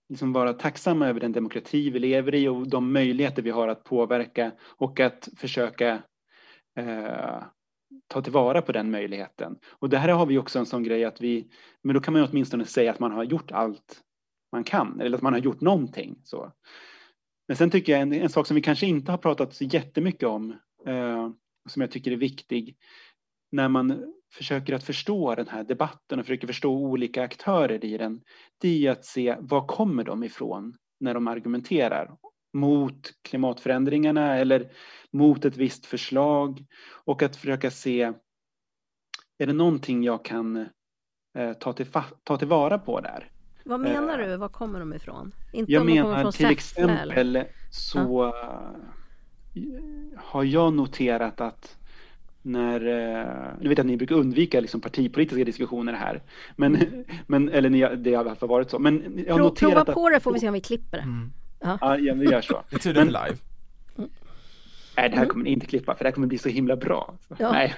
liksom vara tacksamma över den demokrati vi lever i och de möjligheter vi har att påverka och att försöka eh, ta tillvara på den möjligheten. Och det här har vi också en sån grej att vi, men då kan man åtminstone säga att man har gjort allt man kan eller att man har gjort någonting. Så. Men sen tycker jag en, en sak som vi kanske inte har pratat så jättemycket om, eh, som jag tycker är viktig, när man försöker att förstå den här debatten och försöker förstå olika aktörer i den, det är att se var kommer de ifrån när de argumenterar mot klimatförändringarna eller mot ett visst förslag och att försöka se, är det någonting jag kan eh, ta, till, ta tillvara på där? Vad menar eh, du? Var kommer de ifrån? Inte jag menar till exempel eller? så ja. har jag noterat att när, eh, nu vet jag att ni brukar undvika liksom partipolitiska diskussioner här, men, mm. men eller ni, det har i alla fall varit så. Men jag har Prov, noterat prova på det får vi se om vi klipper det. Mm. Ja. ja, vi gör så. Det är tydligen live. Nej, det här kommer ni inte klippa för det här kommer bli så himla bra. Ja. Nej.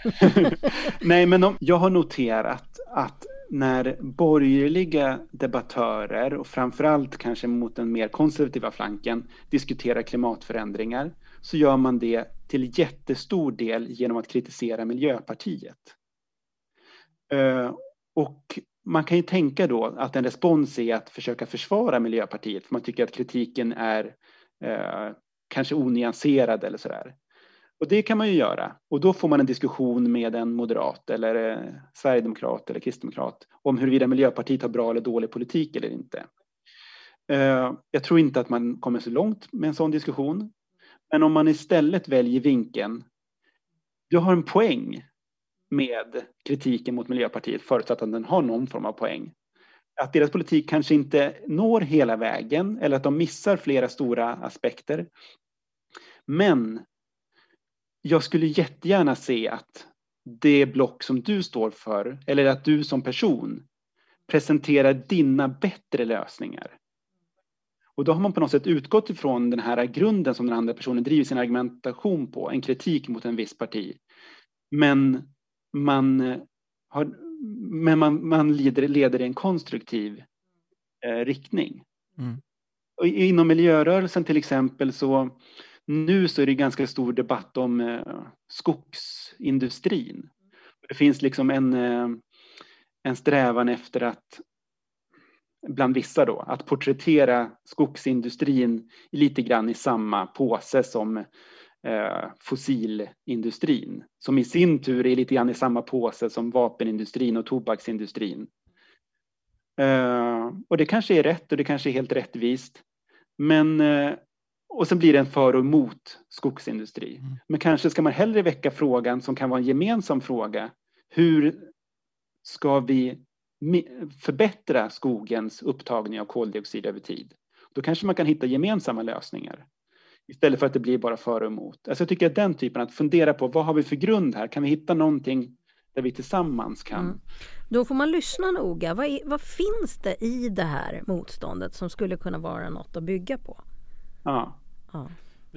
Nej, men om, jag har noterat att när borgerliga debattörer och framförallt kanske mot den mer konservativa flanken diskuterar klimatförändringar så gör man det till jättestor del genom att kritisera Miljöpartiet. Eh, och man kan ju tänka då att en respons är att försöka försvara Miljöpartiet för man tycker att kritiken är eh, kanske onyanserad eller sådär. Och det kan man ju göra och då får man en diskussion med en moderat eller eh, sverigedemokrat eller kristdemokrat om huruvida Miljöpartiet har bra eller dålig politik eller inte. Eh, jag tror inte att man kommer så långt med en sån diskussion. Men om man istället väljer vinkeln, du har en poäng med kritiken mot Miljöpartiet förutsatt att den har någon form av poäng. Att deras politik kanske inte når hela vägen eller att de missar flera stora aspekter. Men jag skulle jättegärna se att det block som du står för eller att du som person presenterar dina bättre lösningar. Och då har man på något sätt utgått ifrån den här grunden som den andra personen driver sin argumentation på, en kritik mot en viss parti. Men man, har, men man, man leder, leder i en konstruktiv eh, riktning. Mm. Och inom miljörörelsen till exempel så nu så är det ganska stor debatt om eh, skogsindustrin. Det finns liksom en, eh, en strävan efter att bland vissa då, att porträttera skogsindustrin lite grann i samma påse som eh, fossilindustrin, som i sin tur är lite grann i samma påse som vapenindustrin och tobaksindustrin. Eh, och det kanske är rätt och det kanske är helt rättvist. Men, eh, och sen blir det en för och emot skogsindustri. Mm. Men kanske ska man hellre väcka frågan som kan vara en gemensam fråga. Hur ska vi förbättra skogens upptagning av koldioxid över tid. Då kanske man kan hitta gemensamma lösningar istället för att det blir bara för och emot. Alltså jag tycker att den typen, att fundera på vad har vi för grund här? Kan vi hitta någonting där vi tillsammans kan... Mm. Då får man lyssna noga. Vad, är, vad, finns det i det här motståndet som skulle kunna vara något att bygga på? Ja. ja.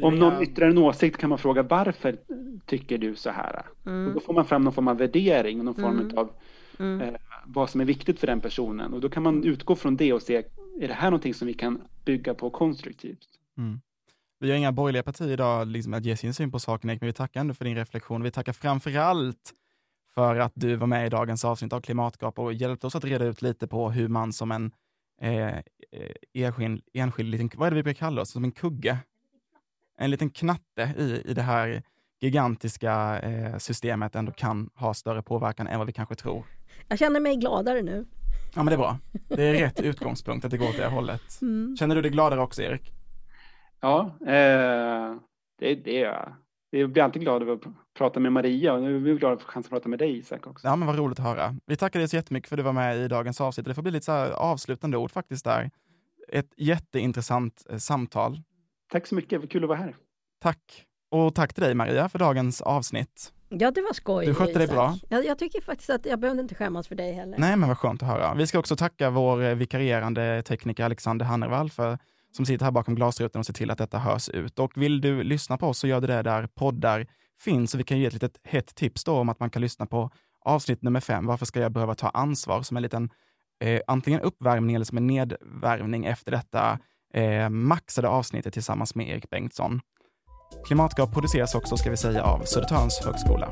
Om någon yttrar en åsikt kan man fråga varför tycker du så här? Mm. Och då får man fram någon form av värdering, någon form mm. av mm. eh, vad som är viktigt för den personen. Och då kan man utgå från det och se, är det här någonting som vi kan bygga på konstruktivt? Mm. Vi har inga borgerliga partier idag liksom, att ge sin syn på saken, men vi tackar ändå för din reflektion. Vi tackar framför allt för att du var med i dagens avsnitt av Klimatgap och hjälpte oss att reda ut lite på hur man som en eh, eh enskild, enskild liten, vad är det vi brukar kalla oss, som en kugge? En liten knatte i, i det här gigantiska eh, systemet ändå kan ha större påverkan än vad vi kanske tror. Jag känner mig gladare nu. Ja men det är bra. Det är rätt utgångspunkt att det går åt det hållet. Mm. Känner du dig gladare också Erik? Ja, eh, det, det är jag. Jag blir alltid glad över att prata med Maria och nu är vi glada för chansen att prata med dig Isak också. Ja men vad roligt att höra. Vi tackar dig så jättemycket för att du var med i dagens avsnitt. Det får bli lite så avslutande ord faktiskt där. Ett jätteintressant eh, samtal. Tack så mycket, vad kul att vara här. Tack. Och tack till dig Maria för dagens avsnitt. Ja, det var skoj. Du skötte dig bra. Jag, jag, tycker faktiskt att jag behövde inte skämmas för dig heller. Nej, men vad skönt att höra. Vi ska också tacka vår eh, vikarierande tekniker Alexander Hannervall för som sitter här bakom glasrutan och ser till att detta hörs ut. Och vill du lyssna på oss så gör du det där poddar finns. Och vi kan ge ett litet hett tips då om att man kan lyssna på avsnitt nummer fem. Varför ska jag behöva ta ansvar? Som en liten eh, antingen uppvärmning eller som en nedvärmning efter detta eh, maxade avsnittet tillsammans med Erik Bengtsson. Klimatgap produceras också, ska vi säga, av Södertörns högskola.